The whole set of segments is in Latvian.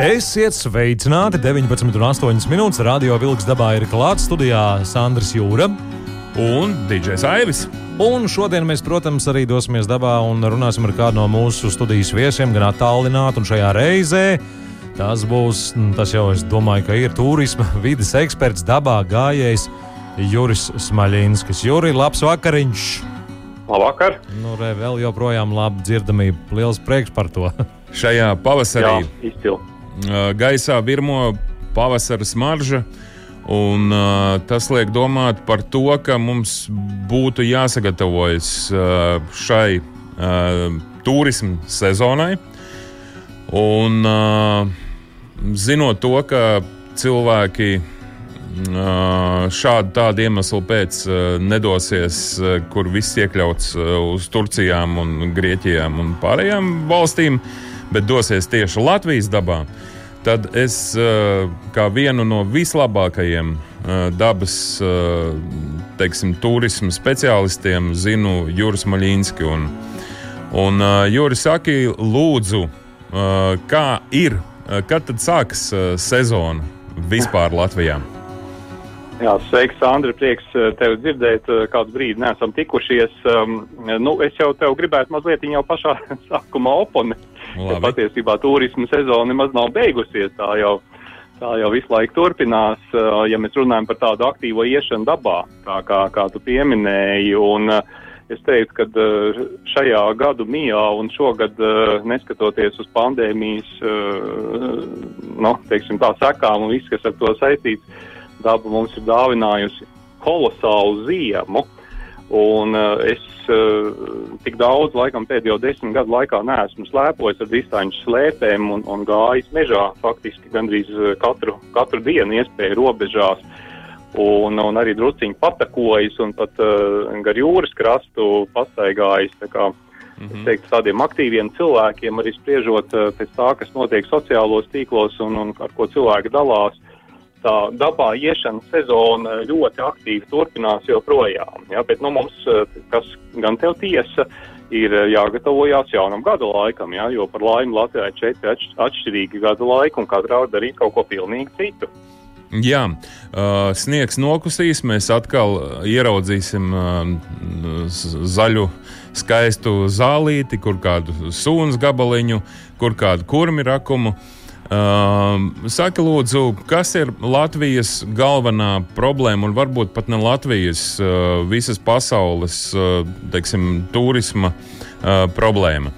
Esiet sveicināti! 19,8 minūtes radio vilks dabā ir klāts studijā Sandrs Jūra. Un DJs Aivis. Un šodien mēs, protams, arī dosimies dabā un runāsim ar kādu no mūsu studijas viesiem, gan attālināti. Un šajā reizē tas būs, tas jau es domāju, ka ir turisma vidas eksperts, dabā gājējs Juris Smaļinskis. Juri, labs vakariņš! Labvakar! Nu, re, vēl joprojām laba dzirdamība. Liels prieks par to! Šajā pavasarī Jā, izcili. Gaisā virmo pavasara smarža. Un, uh, tas liek domāt par to, ka mums būtu jāsagatavojas uh, šai uh, turisma sezonai. Un, uh, zinot to, ka cilvēki uh, šādu tādu iemeslu pēc uh, nedosies, uh, kur viss iekļauts uh, uz Turcijām, un Grieķijām un pārējām valstīm, bet dosies tieši Latvijas dabā, tad es uh, kā vienu no vislabākajiem uh, dabas uh, teiksim, turisma speciālistiem zinu Juris Maļinski. Un, un Juris saka, lūdzu, kā ir, kad tad sākas sezona vispār Latvijā? Jā, sveiks, Sandra. Prieks eh, tevi dzirdēt. eh, Kādu brīdi neesam tikušies. Um, nu, es jau tev gribētu mazliet jau pašā sākumā oponēt. Ka Labi. Patiesībā turisma sezona nemaz nav beigusies. Tā jau, tā jau visu laiku turpinās, ja mēs runājam par tādu aktīvo iešanu dabā, tā kā, kā tu pieminēji. Un, Es teiktu, ka šajā gadu mijā un šogad, neskatoties uz pandēmijas eh, nu, teiksim, tā sekām un viss, kas ar to saistīts, daba mums ir dāvinājusi kolosālu ziemu. Un uh, es uh, tik daudz, laikam, pēdējo desmit gadu laikā neesmu slēpojis ar distanču slēpēm un, un gājis mežā faktiski gandrīz uh, katru, katru dienu iespēju robežās. Un, un arī drusciņi patakojis un pat uh, gar jūras krastu pastaigājis. Tā kā, Es teiktu, tādiem aktīviem cilvēkiem, arī spriežot uh, pēc tā, kas notiek sociālos tīklos un, un ar ko cilvēki dalās, tā dabā iešanas sezona ļoti aktīvi turpinās joprojām. Ja? Bet nu, mums, uh, kas gan tev tiesa, ir uh, jāgatavojās jaunam gada laikam, ja? jo par laimi Latvijā ir četri atš atšķirīgi gada laiki un katrā var darīt kaut ko pilnīgi citu. Jā, uh, sniegs nokusīs, mēs atkal ieraudzīsim zaļu, skaistu zālīti, kur kādu sūnu gabaliņu, kur kādu kurmi rakumu. Uh, saka, lūdzu, kas ir Latvijas galvenā problēma, un varbūt pat ne Latvijas, uh, visas pasaules uh, teiksim, turisma uh, problēma?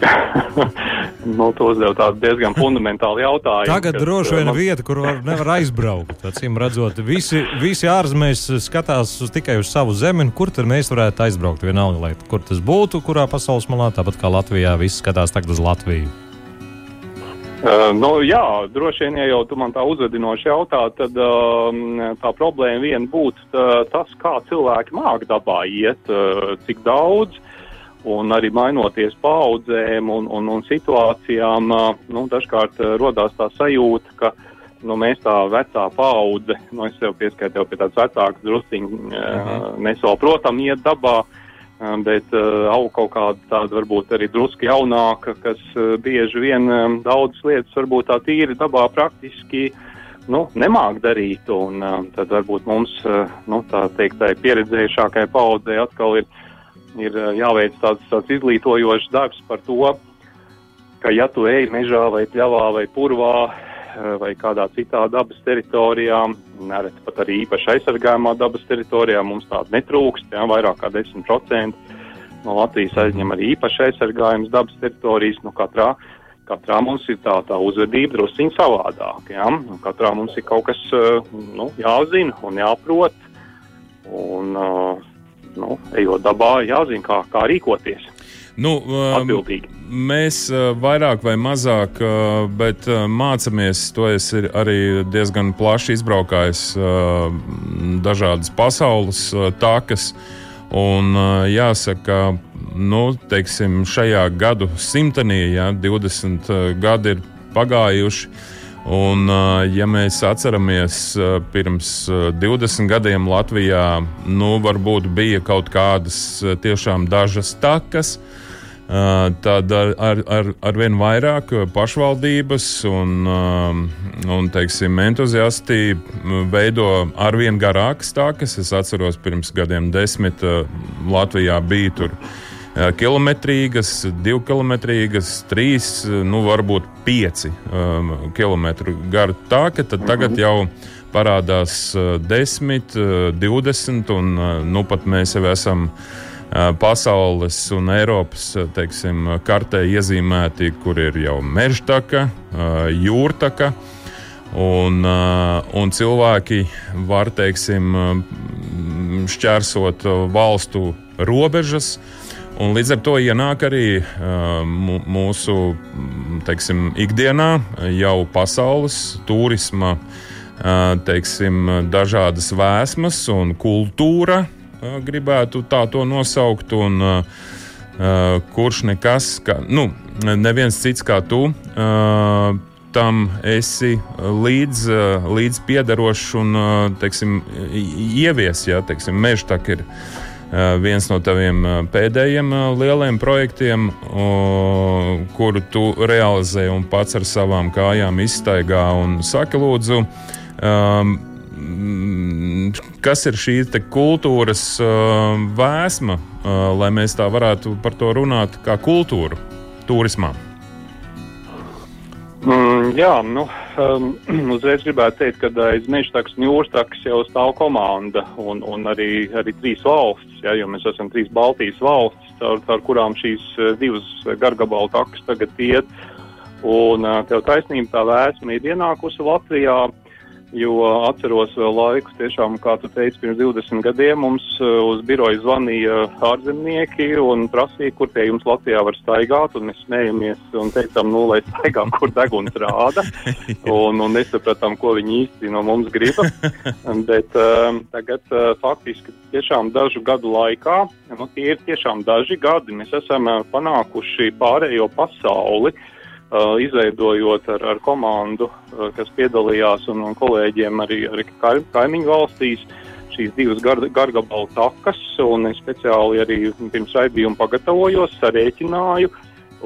nu, tu uzdev tādu diezgan fundamentālu jautājumu. Tagad kas, droši vien man- vieta, kur var, nevar aizbraukt. Acīm redzot, visi, visi ārzemēs skatās uz, tikai uz savu zemi, kur tad mēs varētu aizbraukt. Vienalga, lai kur tas būtu, kurā pasaules malā, tāpat kā Latvijā, visi skatās tagad uz Latviju. Uh, nu, jā, droši vien, ja jau tu man tā uzvedinoši jautā, tad um, tā problēma viena būtu tā, tas, kā cilvēki māk dabā iet, uh, cik daudz, un arī mainoties paudzēm un, un, un situācijām, uh, nu, dažkārt uh, rodās tā sajūta, ka nu, mēs tā vecā paudze, nu, es sev pieskaitu pie tādas vecākas drusciņas, uh, mēs vēl, protams, iet dabā, Uh, bet uh, aug kaut kāda tāda varbūt arī drusku jaunāka, kas uh, bieži vien um, daudzas lietas varbūt tā tīri dabā praktiski nu, nemāk darīt. Un, uh, tad varbūt mums, uh, nu, tā teikt, tai pieredzējušākai paudzei atkal ir, ir jāveic tāds, tāds izglītojošs darbs par to, ka ja tu ej mežā vai pļavā vai purvā vai kādā citā dabas teritorijā, nereti pat arī īpaši aizsargājumā dabas teritorijā, mums tāda netrūkst, jā, vairāk kā 10% no Latvijas aizņem arī īpaši aizsargājums dabas teritorijas, nu katrā, katrā mums ir tā, tā uzvedība drusciņ savādāk, jā, un katrā mums ir kaut kas, eh, nu, jāzina un jāprot, un, eh, nu, ejot dabā, jāzina, kā, kā rīkoties. Nu, um, atbildīgi. Mēs vairāk vai mazāk, bet mācāmies, to es arī diezgan plaši izbraukājis dažādas pasaules takas. Un jāsaka, nu, teiksim, šajā gadu simtenī, ja 20 gadi ir pagājuši, Un, ja mēs atceramies, pirms 20 gadiem Latvijā nu, varbūt bija kaut kādas tiešām dažas takas, tad ar, ar, ar, ar vien vairāk pašvaldības un, un teiksim, entuziasti veido arvien garākas takas. Es atceros, pirms gadiem desmit Latvijā bija tur kilometrīgas, divkilometrīgas, trīs, nu, varbūt pieci um, kilometru gara tā, ka tagad jau parādās uh, desmit, uh, divdesmit, un nu, pat mēs jau esam pasaules un Eiropas teiksim, kartē iezīmēti, kur ir jau mežtaka, uh, jūrtaka. Un, un cilvēki var teiksim, šķērsot valstu robežas, Un līdz ar to ienāk arī mūsu teiksim, ikdienā jau pasaules turisma teiksim, dažādas vēsmas un kultūra, gribētu tā to nosaukt. Un, kurš nekas, kā, nu, neviens cits kā tu, tam esi līdz, līdz piederošs un teiksim, ievies, ja teiksim, meža tā ir viens no taviem pēdējiem lielajiem projektiem, kuru tu realizē un pats ar savām kājām izstaigā un saka, lūdzu, ehm, kas ir šī kultūras vēsma, lai mēs tā varētu par to runāt kā kultūru turismā? Mm, jā, nu, um, uzreiz gribētu teikt, ka aiz mežtakas un jūrstakas jau stāv komanda un, un arī, arī trīs valstis, ja, jo mēs esam trīs Baltijas valstis, caur, caur kurām šīs uh, divas gargabalu takas tagad iet. Un uh, tev taisnība tā vēsma ir ienākusi Latvijā. Jo atceros vēl laikus, tiešām, kā tu teici, pirms 20 gadiem mums uh, uz biroju zvanīja ārzemnieki un prasīja, kur pie jums Latvijā var staigāt, un mēs smējamies un teicām, nu, lai staigām, kur deguns rāda, un, un nesapratām, ko viņi īsti no mums grib. Bet um, tagad uh, faktiski tiešām dažu gadu laikā, nu, tie ir tiešām daži gadi, mēs esam uh, panākuši pārējo pasauli. Uh, izveidojot ar, ar komandu, uh, kas piedalījās un, un kolēģiem arī, arī kaimiņu valstīs šīs divas gar, gargabalu takas, es speciāli arī pirms raidījuma pagatavojos, sarēķināju,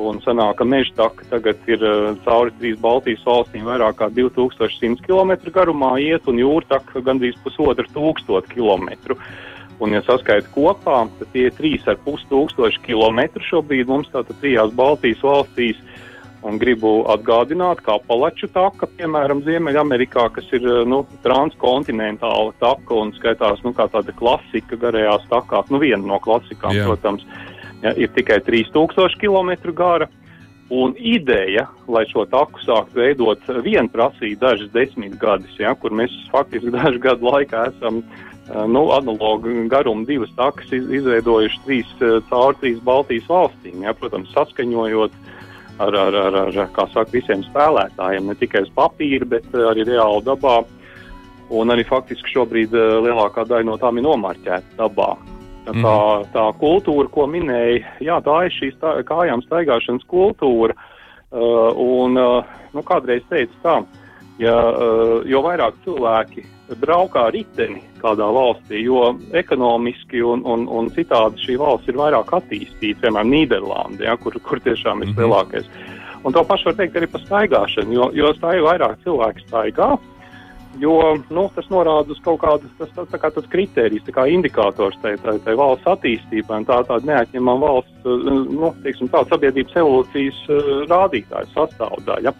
un sanāk, ka meža taka tagad ir uh, cauri trīs Baltijas valstīm vairāk kā 2100 km garumā iet, un jūra taka gandrīz pusotru tūkstotu kilometru. Un, ja saskaita kopā, tad tie ir 3,5 tūkstoši kilometru šobrīd mums tātad trijās Baltijas valstīs. Uh, Un gribu atgādināt, kā palaču taka, piemēram, Ziemeļamerikā, kas ir nu, transkontinentāla taka un skaitās nu, kā tāda klasika garajās takās, nu viena no klasikām, Jā. protams, ja, ir tikai 3000 km gara. Un ideja, lai šo taku sāktu veidot, vien prasīja dažas desmit gadus, ja, kur mēs faktiski dažu gadu laikā esam nu, analogu garumu divas takas izveidojuši trīs caur trīs Baltijas valstīm, ja, protams, saskaņojot ar, ar, ar, ar saka, visiem spēlētājiem, ne tikai uz papīra, bet eh, arī reāli dabā. Un arī faktiski šobrīd eh, lielākā daļa no tām ir nomarķēta dabā. Tā, mm. tā, tā kultūra, ko minēja, jā, tā ir šī stā, kājām staigāšanas kultūra. Uh, un, uh, nu, kādreiz teicu tā, ja, uh, jo vairāk cilvēki braukā riteni kādā valstī, jo ekonomiski un, un, un citādi šī valsts ir vairāk attīstīta, piemēram, Nīderlanda, ja, kur, kur tiešām ir -hmm. lielākais. Un to pašu var teikt arī par staigāšanu, jo, jo staigā vairāk cilvēki staigā. Jo nu, tas norāda uz kaut kādu tas, tā, tā kā tas kriterijs, kā indikators tai, tai, tai valsts attīstībai, tā tāda neatņemama valsts, nu, teiksim, tā sabiedrības evolūcijas uh, rādītāja sastāvdaļa.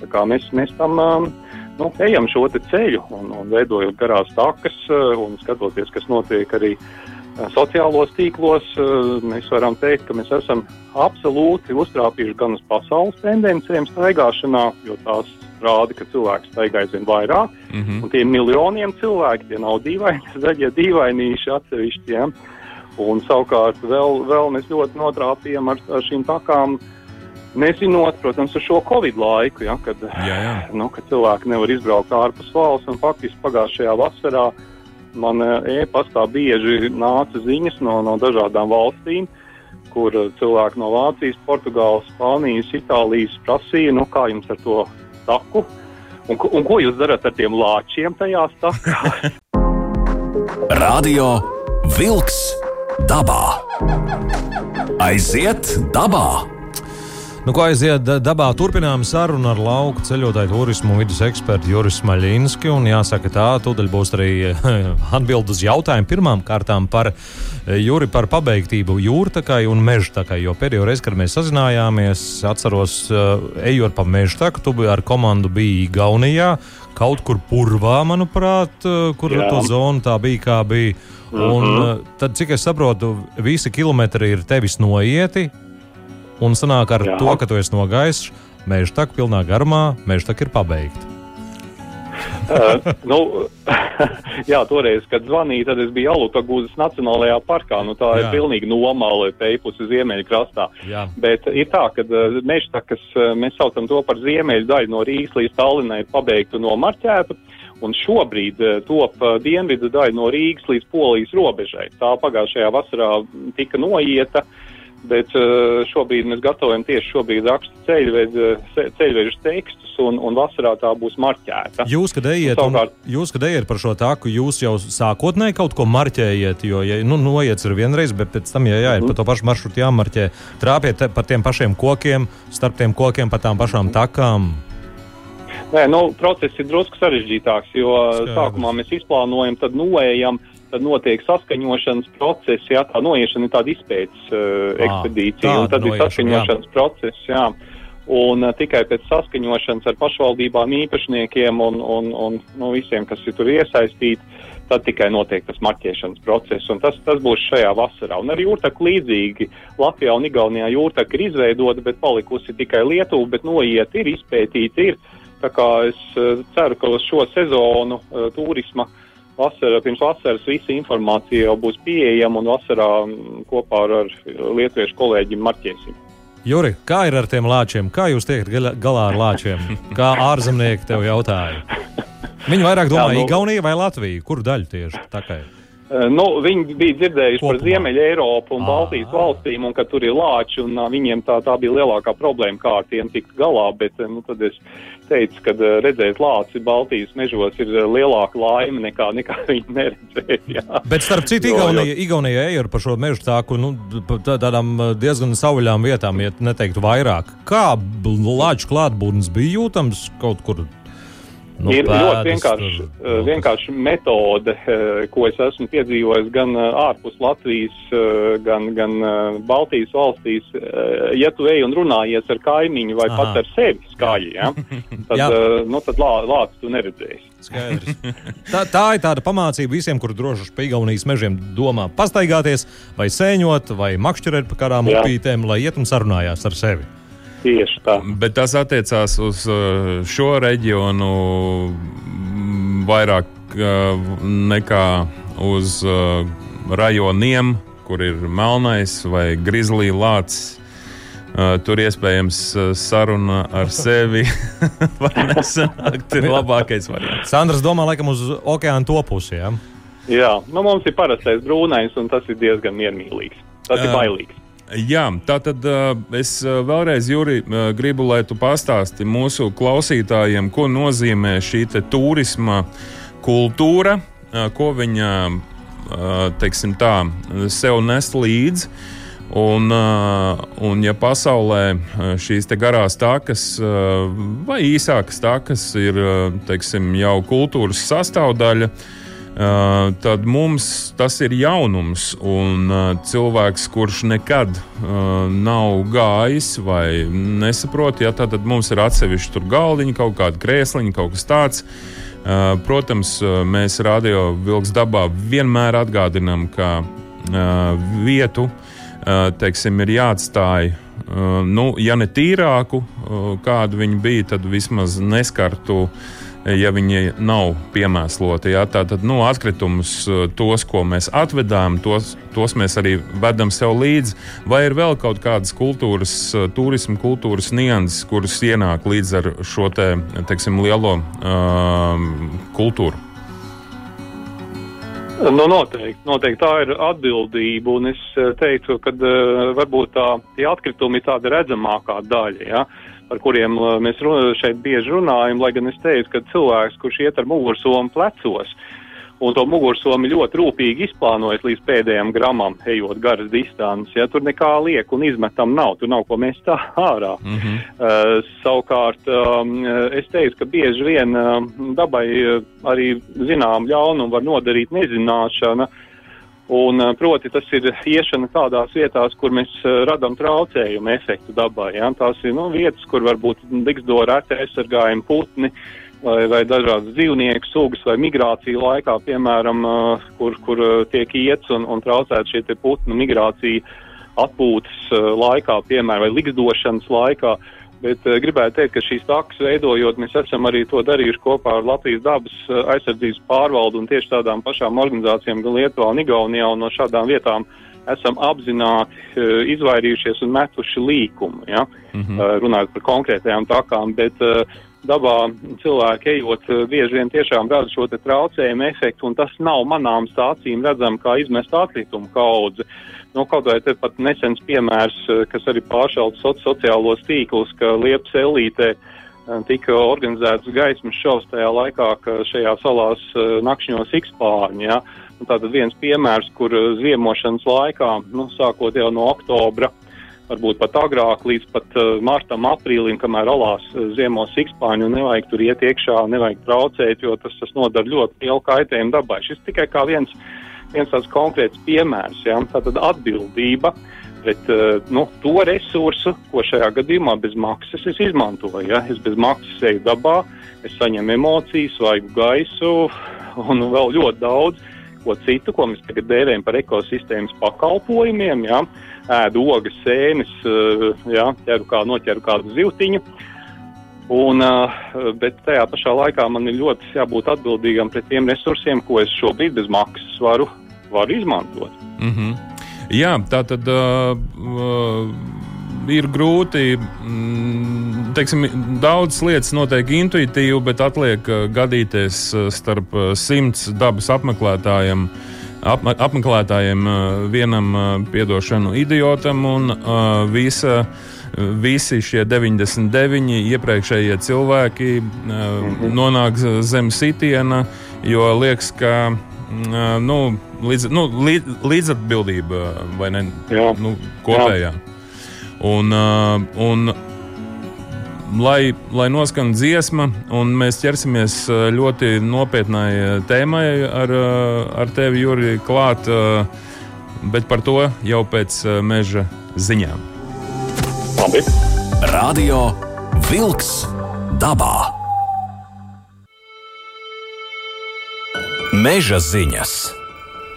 Tā kā mēs, mēs tam uh, nu, ejam šo ceļu un, un veidojot garās takas eh, un skatoties, kas notiek arī eh, sociālos tīklos, eh, mēs varam teikt, ka mēs esam absolūti uztrāpījuši gan uz pasaules tendencēm staigāšanā, jo tās rāda, ka cilvēks staigā aizvien vairāk, mm -hmm. un tie miljoniem cilvēki, tie nav dīvaini, zaļie dīvainīši atsevišķi. Ja? Un savukārt vēl, vēl mēs ļoti notrāpījām ar, ar šīm takām Nezinot, protams, ar šo Covid laiku, ja, kad, Jā, jā. Nu, kad cilvēki nevar izbraukt ārpus valsts, faktiski pagājušajā vasarā man eh, e-pastā bieži nāca ziņas no, no dažādām valstīm, kur cilvēki no Vācijas, Portugāles, Spānijas, Itālijas prasīja, nu, kā jums ar to taku, un, un ko jūs darat ar tiem lāčiem tajās takās. Radio Wolks dabā. Aiziet dabā! Nu, ko aiziet da- dabā? Turpinām sarunu ar lauku ceļotāju turismu un vidus ekspertu Juris Maļinski. Un jāsaka, tā tūdaļ būs arī atbild uz jautājumu pirmām kārtām par eh, Juri par pabeigtību jūrtakai un mežtakai. Jo pēdējo reizi, kad mēs sazinājāmies, atceros, eh, ejot pa mežtaku, tu ar komandu biji Igaunijā, kaut kur purvā, manuprāt, eh, kur Jā. to zonu tā bija, kā bija. Un eh, tad, cik es saprotu, visi kilometri ir tevis noieti, Un sanāk ar Jā. To, ka tu esi nogājis meža taku pilnā garumā, meža taka ir pabeigta. uh, nu, jā, toreiz, kad zvanīja, tad es biju Alutagūzes Nacionālajā parkā. Nu, tā Jā. ir pilnīgi nomāle teipusi ziemeļkrastā. Jā. Bet ir tā, ka uh, mežtakas, uh, mēs saucam to par ziemeļu daļu no Rīgas līdz Tallinai, ir pabeigta un šobrīd uh, top uh, dienvidu daļa no Rīgas līdz Polijas robežai. Tā pagājušajā vasarā tika noieta. Bet uh, šobrīd mēs gatavojam tieši šobrīd rakstu ceļvedu, se- ceļvežu tekstus, un, un vasarā tā būs marķēta. Jūs, kad ejiet, un, Savukārt- jūs, kad ejiet par šo taku, jūs jau sākotnēji kaut ko marķējiet, jo, ja, nu, noiets ir vienreiz, bet pēc tam, ja jāiet pa to pašu maršrutu, jāmarķē, trāpiet te- pa tiem pašiem kokiem, starp tiem kokiem, pa tām pašām takām. Nē, nu, process ir drusku sarežģītāks, jo Skaidrs. sākumā mēs izplānojam, tad noejam, tad notiek saskaņošanas process, jā, tā noiešana ir tāda izpētes uh, ekspedīcija, un tad ir noiešana, saskaņošanas process, jā. Un uh, tikai pēc saskaņošanas ar pašvaldībām, īpašniekiem un, un, un nu, visiem, kas ir tur iesaistīti, tad tikai notiek tas marķēšanas process, un tas, tas būs šajā vasarā. Un arī jūrtaka līdzīgi Latvijā un Igaunijā jūrtaka ir izveidota, bet palikusi tikai Lietuva, bet noiet ir izpētīta ir. Tā kā es eh, ceru, ka uz šo sezonu uh, turisma vasara, pirms vasaras visa informācija jau būs pieejama un vasarā mm, kopā ar, ar lietuviešu kolēģiem marķēsim. Juri, kā ir ar tiem lāčiem? Kā jūs tiekat galā- ar lāčiem? Kā ārzemnieki tev jautāja? Viņi vairāk domā, Jā, nu- Igaunija vai Latvija? Kuru daļu tieši? Uh, nu, viņi bija dzirdējuši Kopumā. par Ziemeļa Eiropu un Ā. Baltijas valstīm, un ka tur ir lāči, un viņiem tā, tā bija lielākā problēma, kā ar tiem tikt galā. Bet uh, nu, tad es teicu, ka uh, redzēt lāci Baltijas mežos ir lielāka laime nekā, nekā viņi neredzēt. Jā. Bet starp citu, Igaunija, Igaunija ej par šo meža tāku nu, tādām diezgan sauļām vietām, ja neteiktu vairāk. Kā lāču klātbūtnes bija jūtams kaut kur? Nu, ir pēdas ļoti vienkārši, tur, uh, vienkārši metode, uh, ko es esmu piedzīvojis gan uh, ārpus Latvijas, gan, gan Baltijas valstīs. Ja tu ej un runājies ar kaimiņu vai Aha. pat ar sevi skaļi, ja, tad, nu, tad lā, lācis tu neredzēsi. Skaidrs. Tā, tā ir tāda pamācība visiem, kuri droši pa Igaunijas mežiem domā pastaigāties, vai sēņot, vai makšķerēt pa kādām upītēm, lai iet un sarunājās ar sevi. Tieši tā. Bet tas attiecās uz uh, šo reģionu vairāk uh, nekā uz uh, rajoniem, kur ir melnais vai grizlī lācis. Tur iespējams saruna ar sevi var nesanākt. Ir labākais variants. Sandrs domā laikam uz okeāna to pusi. Ja? Jā, nu, mums ir parastais brūnais, un tas ir diezgan miermīlīgs. Tas ir Jā. bailīgs. Jā, tā tad es vēlreiz, Juri, gribu, lai tu pastāsti mūsu klausītājiem, ko nozīmē šī turisma kultūra, ko viņa, teiksim tā, sev nes līdzi. Un, un ja pasaulē šīs garās takas vai īsākas takas ir teiksim, jau kultūras sastāvdaļa, Uh, tad mums tas ir jaunums. Un uh, cilvēks, kurš nekad uh, nav gājis vai nesaprot, ja tad mums ir atsevišķi galdiņi, kaut kāda krēsliņa, kaut kas tāds. Protams, mēs radio vilks dabā vienmēr atgādinām, ka vietu teiksim, ir jāatstāj. Nu, ja ne tīrāku, kādu viņi bija, tad vismaz neskartu uh, ja viņi nav piemēsloti. Ja? Tātad nu, atkritumus, tos, ko mēs atvedām, tos, tos mēs arī vedam sev līdzi. Vai ir vēl kaut kādas kultūras, turisma kultūras nianses, kuras ienāk līdz ar šo te, teiksim, lielo uh, kultūru? Nu, noteikti, noteikti tā ir atbildība, un es teiktu, ka uh, varbūt tā, tie atkritumi ir tāda redzamākā daļa. Ja? Uh, par kuriem uh, mēs šeit bieži runājam, lai gan es teicu, ka cilvēks, kurš iet ar mugursomu plecos, un to mugursomu ļoti rūpīgi izplānojas līdz pēdējiem gramam, ejot garas distances, ja tur nekā liek un izmetam nav, tur nav ko mest ārā. Mm -hmm. uh, savukārt, um, es teicu, ka bieži vien uh, dabai uh, arī zinām ļaunumu var nodarīt nezināšana, uh, Un, eh, proti, tas ir iešana tādās vietās, kur mēs uh, radām traucējumu efektu dabai. Ja? Tās ir nu, vietas, kur varbūt liksto reti aizsargājumi putni vai, vai dažādas dzīvnieku sugas vai migrācija laikā, piemēram, uh, kur, kur tiek iets un, un traucēt šie putnu migrācija atpūtas laikā, piemēram, vai likstošanas laikā. Uh, Bet uh, gribētu teikt, ka šīs takas veidojot, mēs esam arī to darījuši kopā ar Latvijas dabas uh, aizsardzības pārvaldu un tieši tādām pašām organizācijām, gan Lietuvā un Igaunijā, un no šādām vietām esam apzināti uh, izvairījušies un metuši līkumu, ja? mm -hmm. uh, runājot par konkrētajām takām. Bet, uh, dabā cilvēki ejot, bieži vien tiešām rada šo traucējumu efektu, un tas nav manāms acīm redzam kā izmest atkritumu kaudzi. Nu, kaut vai te pat nesens piemērs, eh, kas arī pāršauts soci sociālos tīklus, ka Liepas elītē eh, tika organizēts gaismas šovs tajā laikā, ka šajā salās eh, nakšņos ikspārņi. Ja? Nu, tātad viens piemērs, kur ziemošanas laikā, nu, sākot jau no oktobra, varbūt pat agrāk, līdz pat uh, martam, aprīlim, kamēr alās uh, ziemos sikspāņu, nevajag tur iet iekšā, nevajag traucēt, jo tas, tas nodara ļoti lielu kaitējumu dabai. Šis tikai kā viens viens tāds konkrēts piemērs. Ja? Tātad atbildība pret uh, nu, to resursu, ko šajā gadījumā bez maksas es izmantoju. Ja? Es bez maksas eju dabā, es saņemu emocijas, vajag gaisu un vēl ļoti daudz ko citu, ko mēs tagad dēvējam par ekosistēmas pakalpojumiem. Ja? Ēdu ogas, sēnes, uh, ja? ķeru kā noķeru kādu zivtiņu. Uh, Un, bet tajā pašā laikā man ir ļoti jābūt atbildīgam pret tiem resursiem, ko es šobrīd bez maksas varu, varu izmantot. Mm -hmm. Jā, tā tad uh, uh, ir grūti. Mm, teiksim, daudz lietas notiek intuitīvi, bet atliek uh, gadīties starp simts dabas apmeklētājiem. Ap, apmeklētājiem vienam piedošanu idiotam un visa visi šie 99 iepriekšējie cilvēki mm -hmm. nonāk zem sitiena, jo liekas, ka nu, līdz, nu, līdz, līdzatbildība vai ne Jā. nu, kopējā. Jā. Un, un, lai, lai noskan dziesma, un mēs ķersimies ļoti nopietnai tēmai ar, ar tevi, Juri, klāt, bet par to jau pēc meža ziņām. Labi. Radio Wolks dabā. Meža ziņas.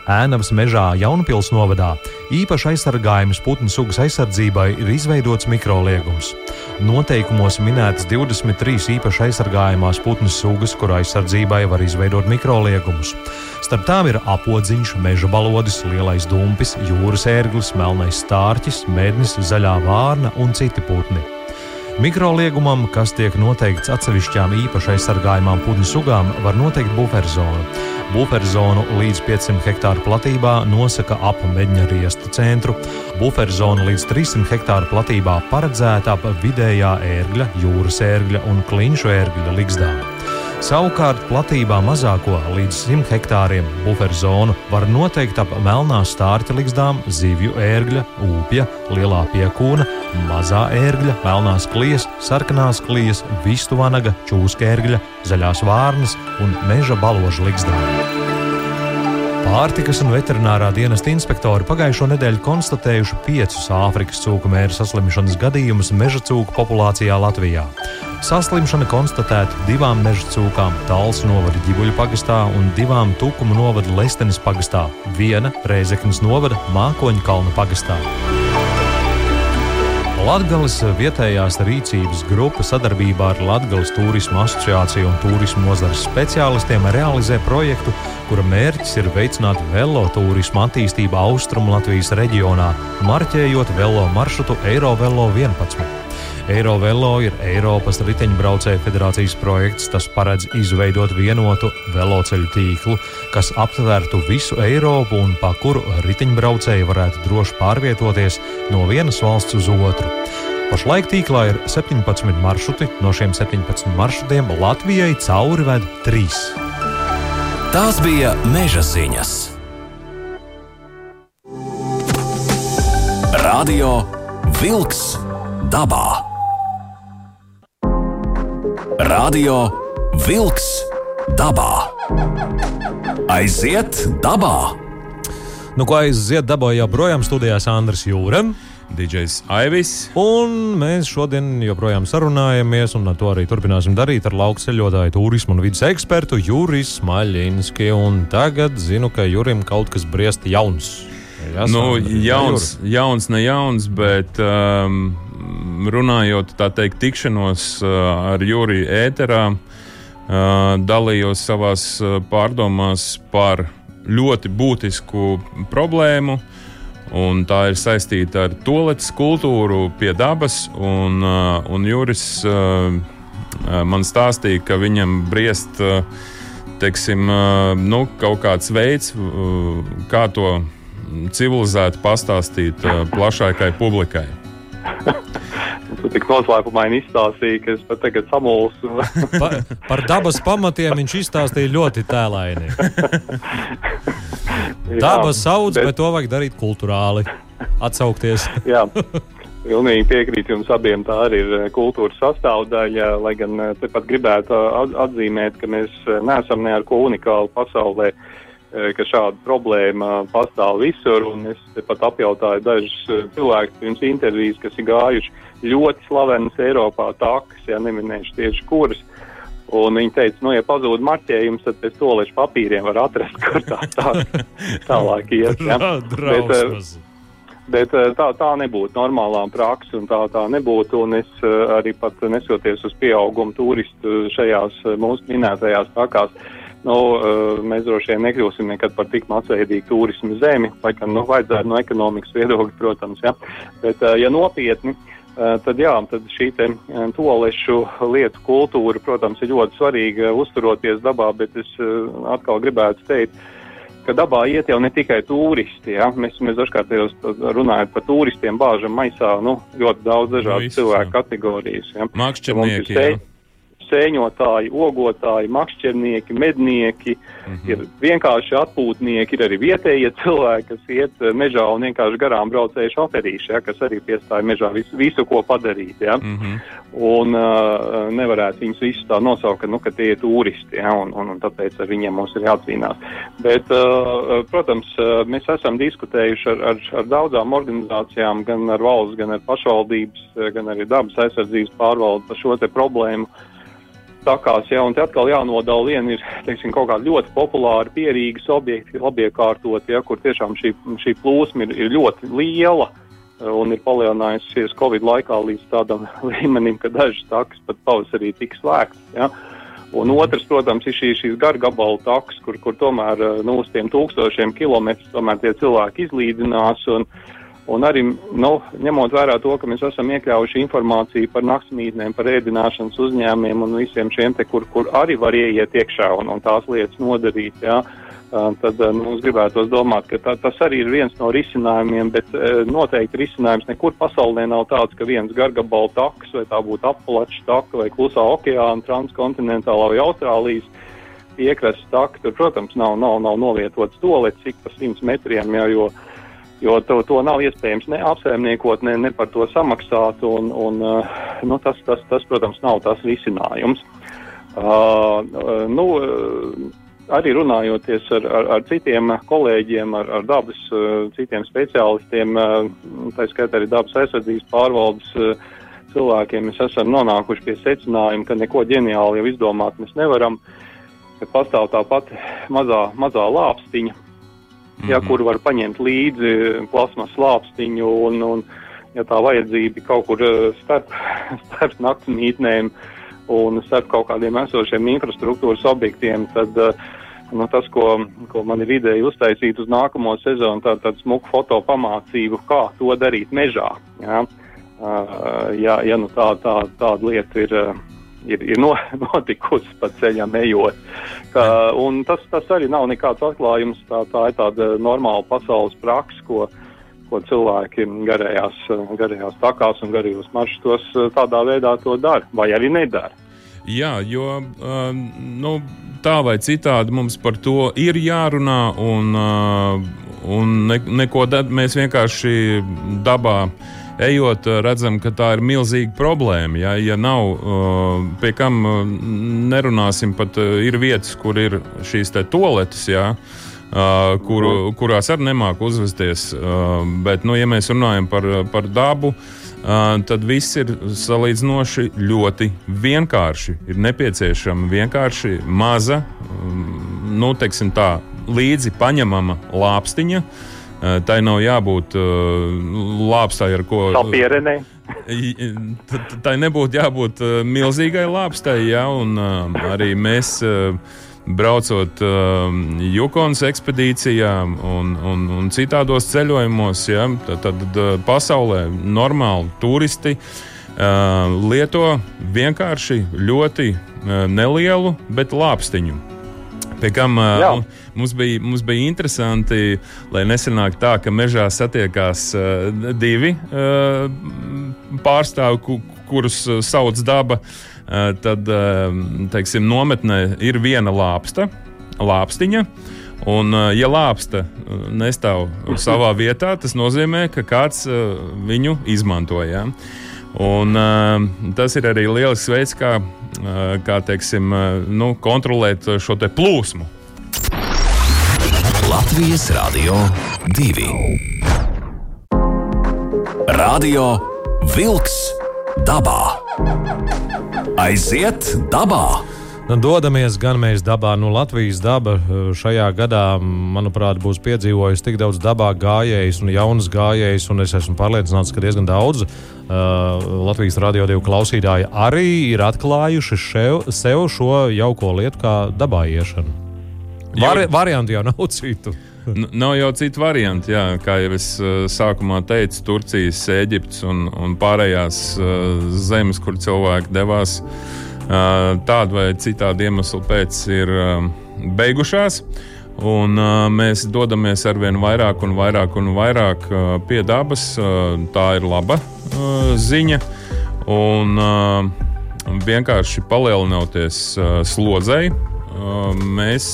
Ēnavas mežā Jaunpils novadā īpaši aizsargājums putnu sugas aizsardzībai ir izveidots mikroliegums. Noteikumos minētas 23 īpaši aizsargājamās putnu sugas, kuru aizsardzībai var izveidot mikroliegumus. Starp tām ir apodziņš, meža balodis, lielais dumpis, jūras ērglis, melnais stārķis, mednis, zaļā vārna un citi putni. Mikroliegumam, kas tiek noteikts atsevišķām īpaši aizsargājumām putnu sugām, var noteikt buferzonu. Buferzonu līdz 500 hektāru platībā nosaka ap medņa riestu centru. Buferzona līdz 300 hektāru platībā paredzēta ap vidējā ērgļa, jūras ērgļa un klinšu ērgļa ligzdām. Savukārt platībā mazāko līdz 100 hektāriem buferzonu var noteikt ap melnā stārķa ligzdām, zivju ērgļa, upja, lielā piekūna, mazā ērgļa, melnās klijas, sarkanās klijas, vistu vanaga, čūskērgļa, zaļās vārnas un meža baloža ligzdām. Pārtikas un veterinārā dienesta inspektori pagājušo nedēļu konstatējuši piecus Āfrikas cūku mēra saslimšanas gadījumus meža cūku populācijā Latvijā. Saslimšana konstatēta divām meža cūkām - Tāls novada Ģibuļu pagastā un divām Tukumu novada Lestenes pagastā, viena Reizeknas novada Mākoņu kalna pagastā. Latvijas vietējās rīcības grupa sadarbībā ar Latvijas turismu asociāciju un turismu nozares speciālistiem realizē projektu, kura mērķis ir veicināt velotūrismu attīstību Austrumu Latvijas reģionā, marķējot velo maršrutu Eirovelo 11. Eirovelo ir Eiropas riteņbraucēju federācijas projekts. Tas paredz izveidot vienotu veloceļu tīklu, kas aptvērtu visu Eiropu un pa kuru riteņbraucēji varētu droši pārvietoties no vienas valsts uz otru. Pašlaik tīklā ir 17 maršruti, no šiem 17 maršrutiem Latvijai cauri ved 3. Tās bija meža ziņas. Radio Wolks dabā. Radio Wolks dabā. Aiziet dabā! Nu, ko aiziet dabā jau projām studijās Andris Jūrem. DJs Aivis. Un mēs šodien joprojām sarunājamies, un to arī turpināsim darīt ar laukceļotāju, turismu un vidas ekspertu Juris Maļinski. Un tagad zinu, ka Jurim kaut kas briest jauns. Jā, nu, jauns, jauns, ne jauns, bet um, runājot, tā teikt, tikšanos ar Juriju ēterā, dalījos savās pārdomās par ļoti būtisku problēmu. Un tā ir saistīta ar toaletes kultūru pie dabas. Un, un Juris man stāstīja, ka viņam briest teiksim, nu, kaut kāds veids, kā to civilizēti pastāstīt plašākai publikai. Tu tik noslēpumaini izstāstīji, ka es pat tagad samulsu. pa, par dabas pamatiem viņš izstāstīja ļoti tēlaini. Dabas sauc, bet... bet to vajag darīt kultūrāli. Atsaukties. Jā. Pilnīgi piekrītu jums abiem. Tā arī ir kultūras sastāvdaļa. Lai gan eh, tepat gribētu atzīmēt, ka mēs eh, neesam ne ar ko unikālu pasaulē, eh, ka šāda problēma pastāv visur. Es pat apjautāju dažus cilvēkus pirms intervijas, kas ir gājuši ļoti slavenas Eiropā takas, ja neminēšu tieši kuras. Un viņi teica, nu, ja pazūd marķējums, tad pēc tolešu papīriem var atrast, kur tā, tā tālāk iet. Ja? bet, eh, bet eh, tā, tā nebūtu normālā praksa, un tā, tā nebūtu. Un es eh, arī pat nesoties uz pieaugumu turistu šajās mūsu minētajās takās, nu, mēs droši vien nekļūsim nekad par tik masveidīgu turismu zemi, lai gan, nu, vajadzētu no ekonomikas viedokļa, protams, ja. Bet, ja nopietni, Eh, tad, jā, tad šī eh, toalešu lietu kultūra, protams, ir ļoti svarīga uzturoties dabā, bet es eh, atkal gribētu teikt, ka dabā iet jau ne tikai turisti. Ja? Mēs, mēs dažkārt runājam par turistiem, bāžam maisā nu, ļoti daudz dažādu no, cilvēku kategorijas. Ja? Mākslinieki sēņotāji, ogotāji, makšķernieki, mednieki, mm -hmm. ir vienkārši atpūtnieki, ir arī vietējie cilvēki, kas iet eh, mežā un vienkārši garām braucēju šoferīši, ja, kas arī piestāja mežā visu, visu ko padarīt. Ja. Mm -hmm. Un uh, nevarētu viņus visus tā nosaukt, ka, nu, ka tie ir turisti, ja, un, un, un tāpēc ar viņiem mums ir jācīnās. Bet, uh, protams, mēs esam diskutējuši ar, ar, ar daudzām organizācijām, gan ar valsts, gan ar pašvaldības, gan arī dabas aizsardzības pārvaldu par šo te problēmu. Takās, ja, un te atkal jānodala viena ir, teiksim, kaut kāda ļoti populāra pierīgas objekti, labi iekārtot, ja, kur tiešām šī, šī plūsma ir, ir ļoti liela un ir palielinājusies Covid laikā līdz tādam līmenim, ka dažas takas pat pavasarī tika slēgtas. Ja. Un otrs, protams, ir šī, šīs gargabalu takas, kur, kur tomēr nu, uz tiem tūkstošiem kilometrus tomēr tie cilvēki izlīdzinās. Un, uh, Un arī nu, ņemot vērā to, ka mēs esam iekļāvuši informāciju par naktsmītnēm, par ēdināšanas uzņēmumiem un visiem šiem te, kur, kur arī var ieiet iekšā un, un tās lietas nodarīt. Jā. Tad nu, mums gribētos domāt, ka tā, tas arī ir viens no risinājumiem, bet noteikti risinājums nekur pasaulē nav tāds, ka viens gargabala taks, vai tā būtu apalača taka, vai klusā okeāna, transkontinentālā vai Austrālijas piekrastes taka. Tur, protams, nav, nav, nav novietots tolets cik pa 100 metriem, jā, jo, jo to, to nav iespējams ne apsaimniekot, ne, ne par to samaksāt. Un, un, uh, nu, tas, tas, tas, protams, nav tas risinājums. Uh, nu, arī runājoties ar, ar, ar citiem kolēģiem, ar, ar dabas, citiem speciālistiem, tā skaitā arī dabas aizsardzības pārvaldes cilvēkiem, mēs esam nonākuši pie secinājuma, ka neko ģeniāli jau izdomāt mēs nevaram, pastāv tā pati mazā, mazā lāpstiņa, mm -hmm. kur var paņemt līdzi plasmas lāpstiņu un, un ja tā vajadzība kaut kur starp, starp naktsmītnēm un starp kaut kādiem esošiem infrastruktūras objektiem, tad nu, tas, ko, ko man ir ideja uztaisīt uz nākamo sezonu, tā smuku foto pamācību, kā to darīt mežā. Ja, ja, ja nu tā, tā, tāda lieta ir ir, ir no, notikusi pa ceļam ejot. Ka, tas, tas arī nav nekāds atklājums. Tā, tā ir tāda normāla pasaules praksa, ko, ko cilvēki garējās, garējās takās un garajos maršrutos tādā veidā to dara, vai arī nedara. Jā, jo uh, nu, tā vai citādi mums par to ir jārunā, un, uh, un ne, neko mēs vienkārši dabā uh, ejot, eh, redzam, ka tā ir milzīga problēma. Ja, ja nav, eh, pie kam eh, nerunāsim, pat ir vietas, kur ir šīs toaletes. Ja, Kur, kurās arī nemāku uzvesties. Bet, nu, ja mēs runājam par, par dabu, tad viss ir salīdzinoši ļoti vienkārši. Ir nepieciešama vienkārši maza, mm, nu, tā, līdzi paņemama lāpstiņa, uh, tai nav jābūt uh, lāpstai, ar ko. Sapierenē. Tai nebūtu jābūt uh, milzīgai lāpstai, ja, un arī mēs. Braucot uh, Jukonas ekspedīcijā un, un, un citādos ceļojumos, ja, tad, tad pasaulē normāli turisti uh, lieto vienkārši ļoti uh, nelielu, bet lāpstiņu. Pie kam uh, mums, bija, mums bija interesanti, lai nesanāk tā, ka mežā satiekās uh, divi uh, pārstāvji, ku, kurus uh, sauc daba. Uh, tad, uh, teiksim, nometnē ir viena lāpsta, lāpstiņa. Un, ja lāpsta nestāv savā vietā, tas nozīmē, ka kāds viņu izmantoja. Un, tas ir arī lielisks veids, kā kā teiksim, nu, kontrolēt šo plūsmu. Latvijas Rādio 2. Radio Wolks dabā. Aiziet dabā! Nu, dodamies gan mēs dabā, nu, Latvijas daba eh, šajā gadā, manuprāt, būs piedzīvojusi tik daudz dabā gājējus un jaunas gājējus, un es esmu pārliecināts, ka diezgan daudz uh, Latvijas radiodievu klausītāji arī ir atklājuši šev, sev šo jauko lietu kā dabā iešanu. Vari, variantu jau nav citu. Nav jau citu variantu, jā, kā jau es sākumā teicu, Turcijas, Eģiptes un, un pārējās zemes, kur cilvēki devās tādu vai citādu iemeslu pēc ir beigušās. Un, uh, mēs dodamies ar vien vairāk un vairāk un vairāk uh, pie dabas. Uh, tā ir laba uh, ziņa. Un uh, vienkārši palielinoties uh, slodzei, mēs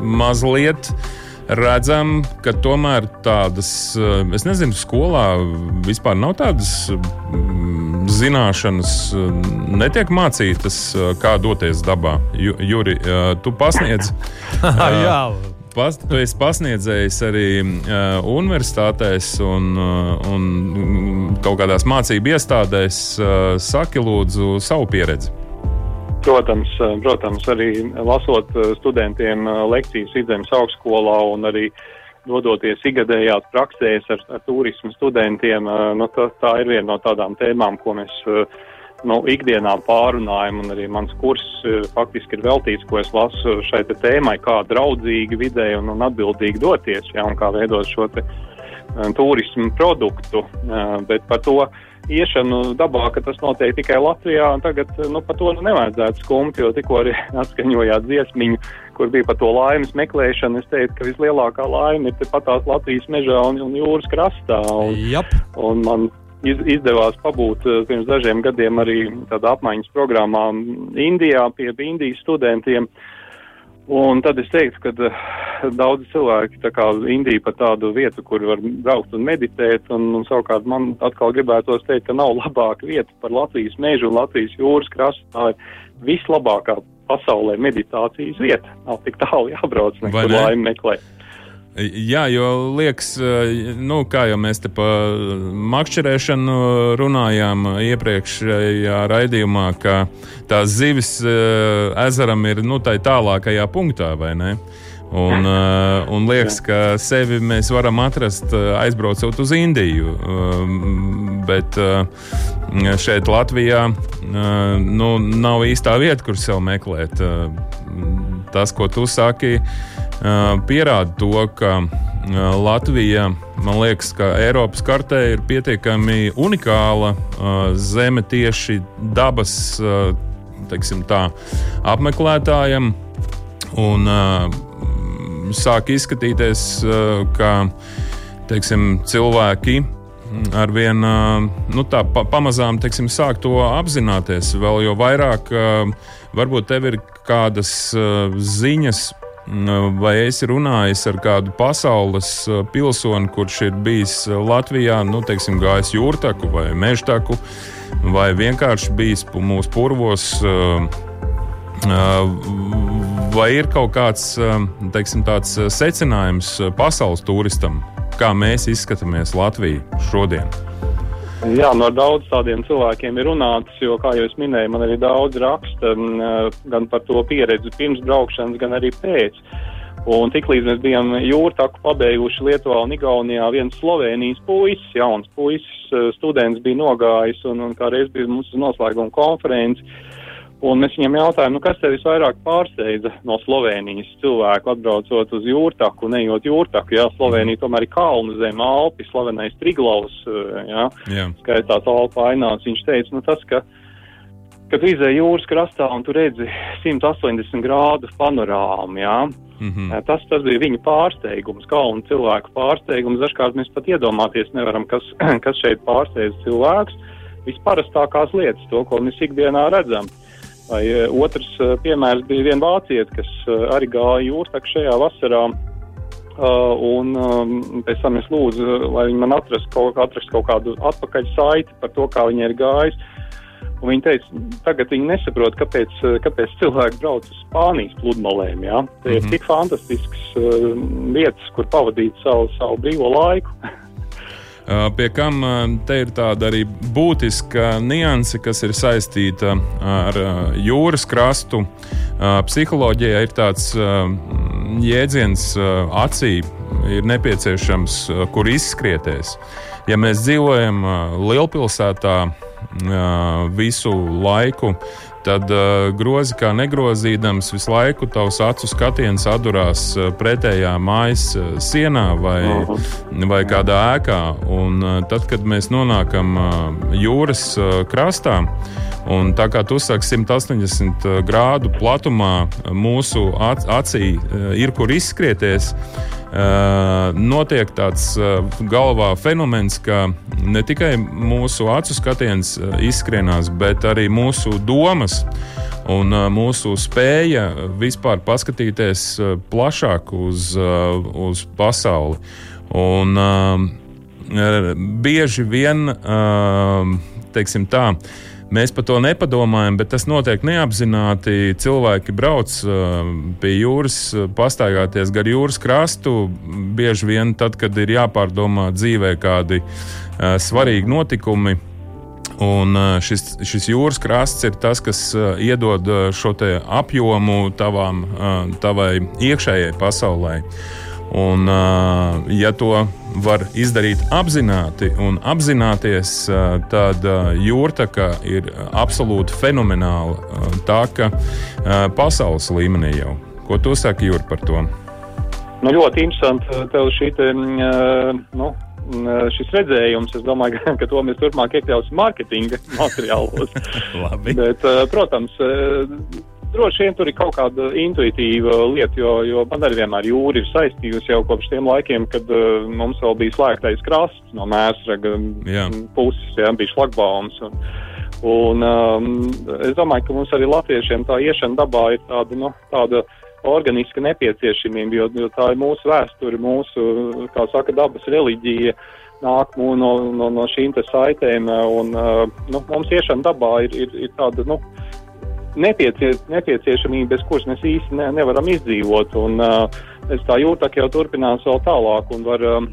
mazliet redzam, ka tomēr tādas, uh, es nezinu, skolā vispār nav tādas zināšanas eh, netiek mācītas, eh, kā doties dabā. Ju, Juri, eh, tu pasniedz. Jā. Pas, tu esi pasniedzējis arī uh, universitātēs un, uh, un kaut kādās mācību iestādēs. Uh, saki, lūdzu, savu pieredzi. Protams, protams arī lasot studentiem lekcijas vidzemes augstskolā un arī dodoties ikgadējās praksēs ar, ar turismu studentiem, nu, tā, tā ir viena no tādām tēmām, ko mēs nu, ikdienā pārunājam, un arī mans kurs faktiski ir veltīts, ko es lasu šai tēmai, kā draudzīgi vidē un, un atbildīgi doties, ja, un kā veidot šo te turismu produktu, bet par to iešanu dabā, ka tas notiek tikai Latvijā, tagad nu, par to nu, nevajadzētu skumt, jo tikko arī atskaņojāt dziesmiņu, kur bija par to laimes meklēšanu. Es teiktu, ka vislielākā laime ir patās Latvijas mežā un, un jūras krastā. Un, yep. un man iz, izdevās pabūt uh, pirms dažiem gadiem arī tādā apmaiņas programmā Indijā pie Indijas studentiem. Uh, Un tad es teiktu, ka uh, daudzi cilvēki tā kā Indija par tādu vietu, kur var braukt un meditēt, un, un savukārt man atkal gribētos teikt, ka nav labāka vieta par Latvijas mežu un Latvijas jūras krastu. Tā ir vislabākā pasaulē meditācijas vieta. Nav tik tālu jābrauc, nekur laimi meklēt. Jā, jo liekas, nu, kā jau mēs te par makšķerēšanu runājām iepriekšējā raidījumā, ka tās zivis ezeram ir nu, tā tālākajā punktā, vai ne? Un, un liekas, ka sevi mēs varam atrast aizbraucot uz Indiju. Bet šeit, Latvijā, nu, nav īstā vieta, kur sev meklēt. Tas, ko tu saki, pierāda to, ka Latvija, man liekas, ka Eiropas kartē ir pietiekami unikāla zeme tieši dabas tā, apmeklētājiem. Un, sāk izskatīties, ka teiksim, cilvēki arvien nu, tā, pa, pamazām teiksim, sāk to apzināties. Vēl vairāk, varbūt tev ir kādas ziņas. Vai esi runājis ar kādu pasaules pilsoni, kurš ir bijis Latvijā, nu, teiksim, gājis jūrtaku vai mežtaku, vai vienkārši bijis mūsu purvos, Vai ir kaut kāds teiksim, secinājums pasaules turistam, kā mēs izskatāmies Latviju šodien? Jā, no daudz tādiem cilvēkiem ir runāts, jo, kā jau minēju, man arī daudz raksta gan par to pieredzi pirms braukšanas, gan arī pēc. Un tiklīdz mēs bijām jūrtaku pabeiguši Lietuvā un Igaunijā, viens Slovenijas puisis, jauns puisis, students bija nogājis un, un kā reiz bija mums noslēguma konferences Un mēs viņam jautājām, nu, kas tev visvairāk pārsteidza no Slovenijas cilvēku atbraucot uz jūrtaku, nejot jūrtaku. Jā, Slovenija tomēr ir kalnu zeme, Alpi, slavenais Triglaus, jā, jā. skaitās Alpa ainās. Viņš teica, nu, tas, ka, kad tu izēji jūras krastā un tu redzi 180 grādu panorāmu, jā, Mm -hmm. Tas, tas bija viņa pārsteigums, kalnu cilvēku pārsteigums. Dažkārt mēs pat iedomāties nevaram, kas, kas šeit pārsteidz cilvēks. Visparastākās lietas, to, ko mēs ikdienā redzam. Vai e, otrs e, piemērs bija viena vācieta, kas e, arī gāja jūrtaku šajā vasarā. Uh, un um, pēc tam es lūdzu, lai viņi man atrastu kaut, atrast kaut kādu atpakaļ saiti par to, kā viņi ir gājis. Un viņi teica, tagad viņi nesaprot, kāpēc, kāpēc cilvēki brauc uz Spānijas pludmalēm. Ja? Tie mm -hmm. ir mhm. tik fantastisks uh, vietas, kur pavadīt savu, savu brīvo laiku. Pie kam te ir tāda arī būtiska nianse, kas ir saistīta ar jūras krastu. Psiholoģijā ir tāds jēdziens acī, ir nepieciešams, kur izskrieties. Ja mēs dzīvojam lielpilsētā visu laiku, tad uh, grozi kā negrozīdams visu laiku tavs acu skatiens atdurās uh, pretējā mājas uh, sienā vai, vai kādā ēkā. Un, uh, tad, kad mēs nonākam uh, jūras uh, krastā, un tā kā tu saki, 180 grādu platumā mūsu acī uh, ir kur izskrieties. Notiek tāds galvā fenomens, ka ne tikai mūsu acu skatiens izskrienās, bet arī mūsu domas un mūsu spēja vispār paskatīties plašāk uz, uz pasauli. Un, bieži vien, teiksim tā, Mēs par to nepadomājam, bet tas notiek neapzināti. Cilvēki brauc uh, pie jūras, uh, pastaigāties gar jūras krastu. Bieži vien tad, kad ir jāpārdomā dzīvē kādi uh, svarīgi notikumi. Un šis, šis jūras krasts ir tas, kas iedod šo apjomu tavām, tavai iekšējai pasaulē. Un, ja to var izdarīt apzināti un apzināties, tad jūrtaka ir absolūti fenomenāla. Tā ka pasaules līmenī jau. Ko tu saki, Jūra, par to? Nu, ļoti interesanti tev šī te, nu, šis redzējums. Es domāju, ka, ka to mēs turpmāk iekļausim mārketinga materiālos. Bet, protams, droši vien tur ir kaut kāda intuitīva lieta, jo, jo man arī vienmēr jūra ir saistījusi jau kopš tiem laikiem, kad uh, mums vēl bija slēgtais krasts no mēsraga puses, jā, bija šlagbaums. Un, un um, es domāju, ka mums arī latviešiem tā iešana dabā ir tāda, nu, tāda organiska nepieciešamība, jo, jo tā ir mūsu vēsture, mūsu, kā saka, dabas reliģija nāk no, no, no šīm saitēm, un uh, nu, mums iešana dabā ir, ir, ir tāda, nu, nepiecie, nepieciešamība, bez kuras mēs īsti ne, nevaram izdzīvot. Un, uh, tā jūtāk jau turpinās vēl tālāk un var uh,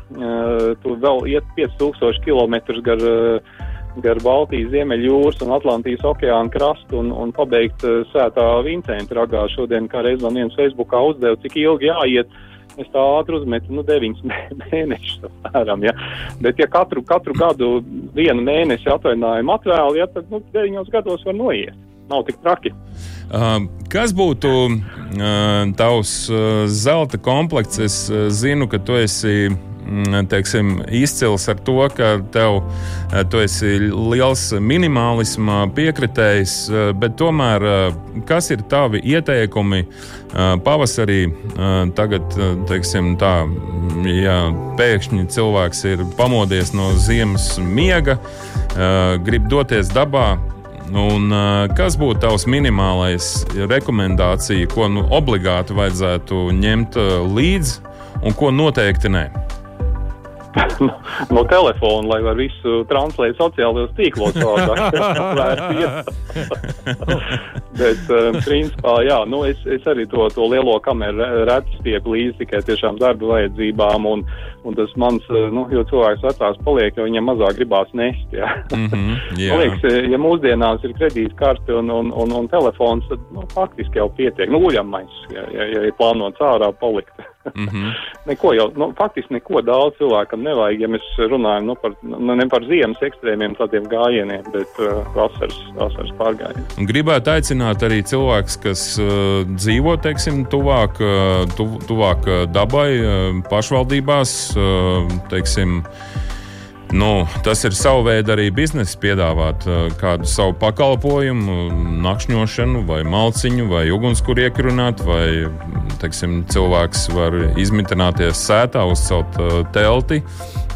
tur vēl iet 5000 km gar, uh, gar Baltijas, Ziemeļjūras un Atlantijas okeāna krastu un, un pabeigt uh, sētā Vincenta ragā. Šodien, kā reiz man viens Facebookā uzdev, cik ilgi jāiet. Es tā ātri uzmetu, nu, 9 mēnešus apmēram, ja. Bet, ja katru, katru gadu vienu mēnesi atvaļinājumu atvēlu, ja, tad, nu, 9 gados var noiet. Nav tik traki. Uh, kas būtu uh, tavs uh, zelta komplekts? Es uh, zinu, ka tu esi Mm, teiksim, izcils ar to, ka tev, eh, tu esi liels minimālisma piekritējs, eh, bet tomēr kas ir tavi ieteikumi pavasarī? Tagad, teiksim, tā, ja pēkšņi cilvēks ir pamodies no ziemas miega, grib doties dabā, Un, kas būtu tavs minimālais rekomendācija, ko nu, obligāti vajadzētu ņemt līdzi un ko noteikti nē? No, no telefona, lai var visu translēt sociālajos tīklos. Bet, um, principā, jā, nu, es, es arī to, to lielo kameru redzu stiepu līdzi tikai tiešām darba vajadzībām. Un, un tas mans, uh, nu, jo cilvēks vecāks paliek, jo viņam mazāk gribās nest. Jā. Mm -hmm, yeah. Man liekas, ja mūsdienās ir kredītkarte un, un, un, un telefons, tad nu, faktiski jau pietiek. Nu, uļamais, ja, ja, ja ir plānots ārā palikt. Mm -hmm. neko jau, nu, faktiski neko daudz cilvēkam nevajag, ja mēs runājam nu, par, nu, ne par ziemas ekstrēmiem tādiem gājieniem, bet uh, vasaras, vasaras pārgājieniem. Gribētu aicināt arī cilvēkus, kas uh, dzīvo, teiksim, tuvāk, uh, tu, tuvāk uh, dabai, uh, pašvaldībās, uh, teiksim, Nu, tas ir savs veids arī biznesa piedāvāt uh, kādu savu pakalpojumu, nakšņošanu, vai malciņu, vai ugunskura iekrunāt, vai teiksim, cilvēks var izmitināties sētā, uzcelt uh, telti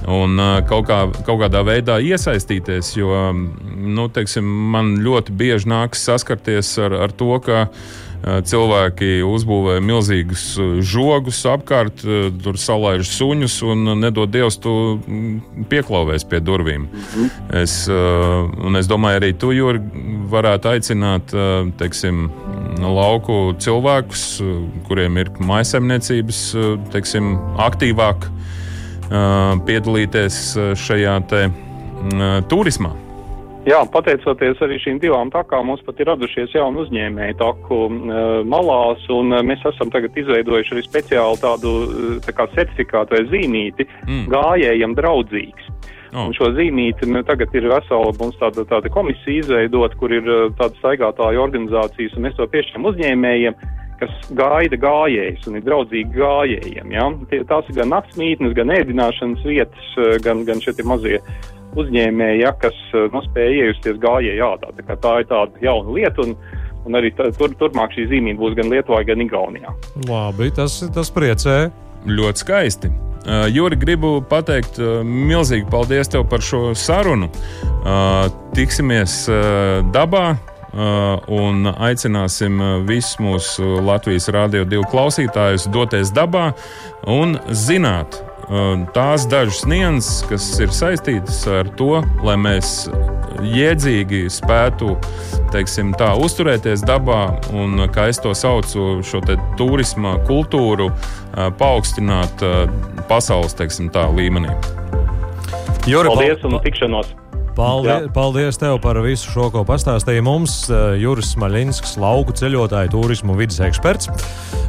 un uh, kaut, kā, kaut kādā veidā iesaistīties. Jo nu, teiksim, man ļoti bieži nākas saskarties ar, ar to, ka cilvēki uzbūvē milzīgus žogus apkārt, tur salaiž suņus un nedod Dievs, tu mm, pieklauvēs pie durvīm. Mhm. Es, es domāju, arī tu, Juri, varētu aicināt teiksim, lauku cilvēkus, kuriem ir maisaimniecības, teiksim, aktīvāk piedalīties šajā te, turismā. Jā, pateicoties arī šīm divām takām, mums pat ir radušies jauni uzņēmēji taku uh, malās, un uh, mēs esam tagad izveidojuši arī speciālu tādu tā kā certifikātu vai zīmīti mm. gājējam draudzīgs. Oh. Un šo zīmīti nu, tagad ir vesela mums tāda, tāda komisija izveidot, kur ir uh, tāda staigātāju organizācijas, un mēs to piešķiram uzņēmējiem, kas gaida gājējus un ir draudzīgi gājējiem. Ja? Tās ir gan naktsmītnes, gan ēdināšanas vietas, gan, gan šie mazie uzņēmēji, ja, kas eh, nu, spēja iejusties gājēju ādā. Tā, tā ir tāda jauna lieta. Un, Un arī tā, tur, turpmāk šī zīmība būs gan Lietuvā, gan Igaunijā. Labi, tas, tas priecē. Ļoti skaisti. Uh, Juri, gribu pateikt uh, milzīgi paldies tev par šo sarunu. Uh, tiksimies uh, dabā. Un aicināsim visus mūsu Latvijas Rādio 2 klausītājus doties dabā un zināt, tās dažas nianses, kas ir saistītas ar to, lai mēs jēdzīgi spētu teiksim, tā, uzturēties dabā un, kā es to saucu, šo te turisma kultūru paaugstināt pasaules teiksim, tā, līmenī. Juri, paldies un tikšanos! Paldies, Jā. paldies tev par visu šo, ko pastāstīji mums. Eh, Juris Maļinskis, lauku ceļotāju, turismu vidas eksperts.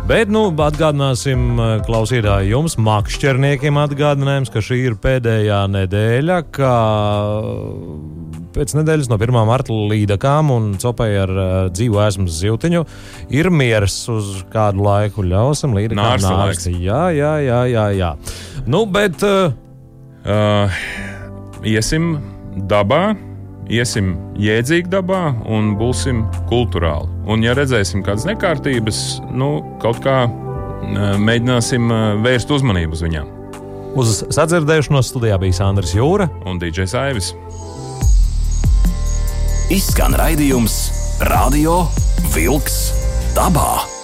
Bet, nu, atgādināsim eh, klausītāji jums, makšķerniekiem atgādinājums, ka šī ir pēdējā nedēļa, kā pēc nedēļas no 1. marta līdakām un copai ar uh, dzīvu esmu zivtiņu ir miers uz kādu laiku. Ļausim līdakām nākt. Jā, jā, jā, jā, jā. Nu, bet. Uh, uh, iesim dabā, iesim jēdzīgi dabā un būsim kultūrāli. Un, ja redzēsim kādas nekārtības, nu, kaut kā mēģināsim vērst uzmanību uz viņām. Uz sadzirdēšanos studijā bija Sandrs Jūra un DJs Aivis. Izskan raidījums Radio Wolks dabā.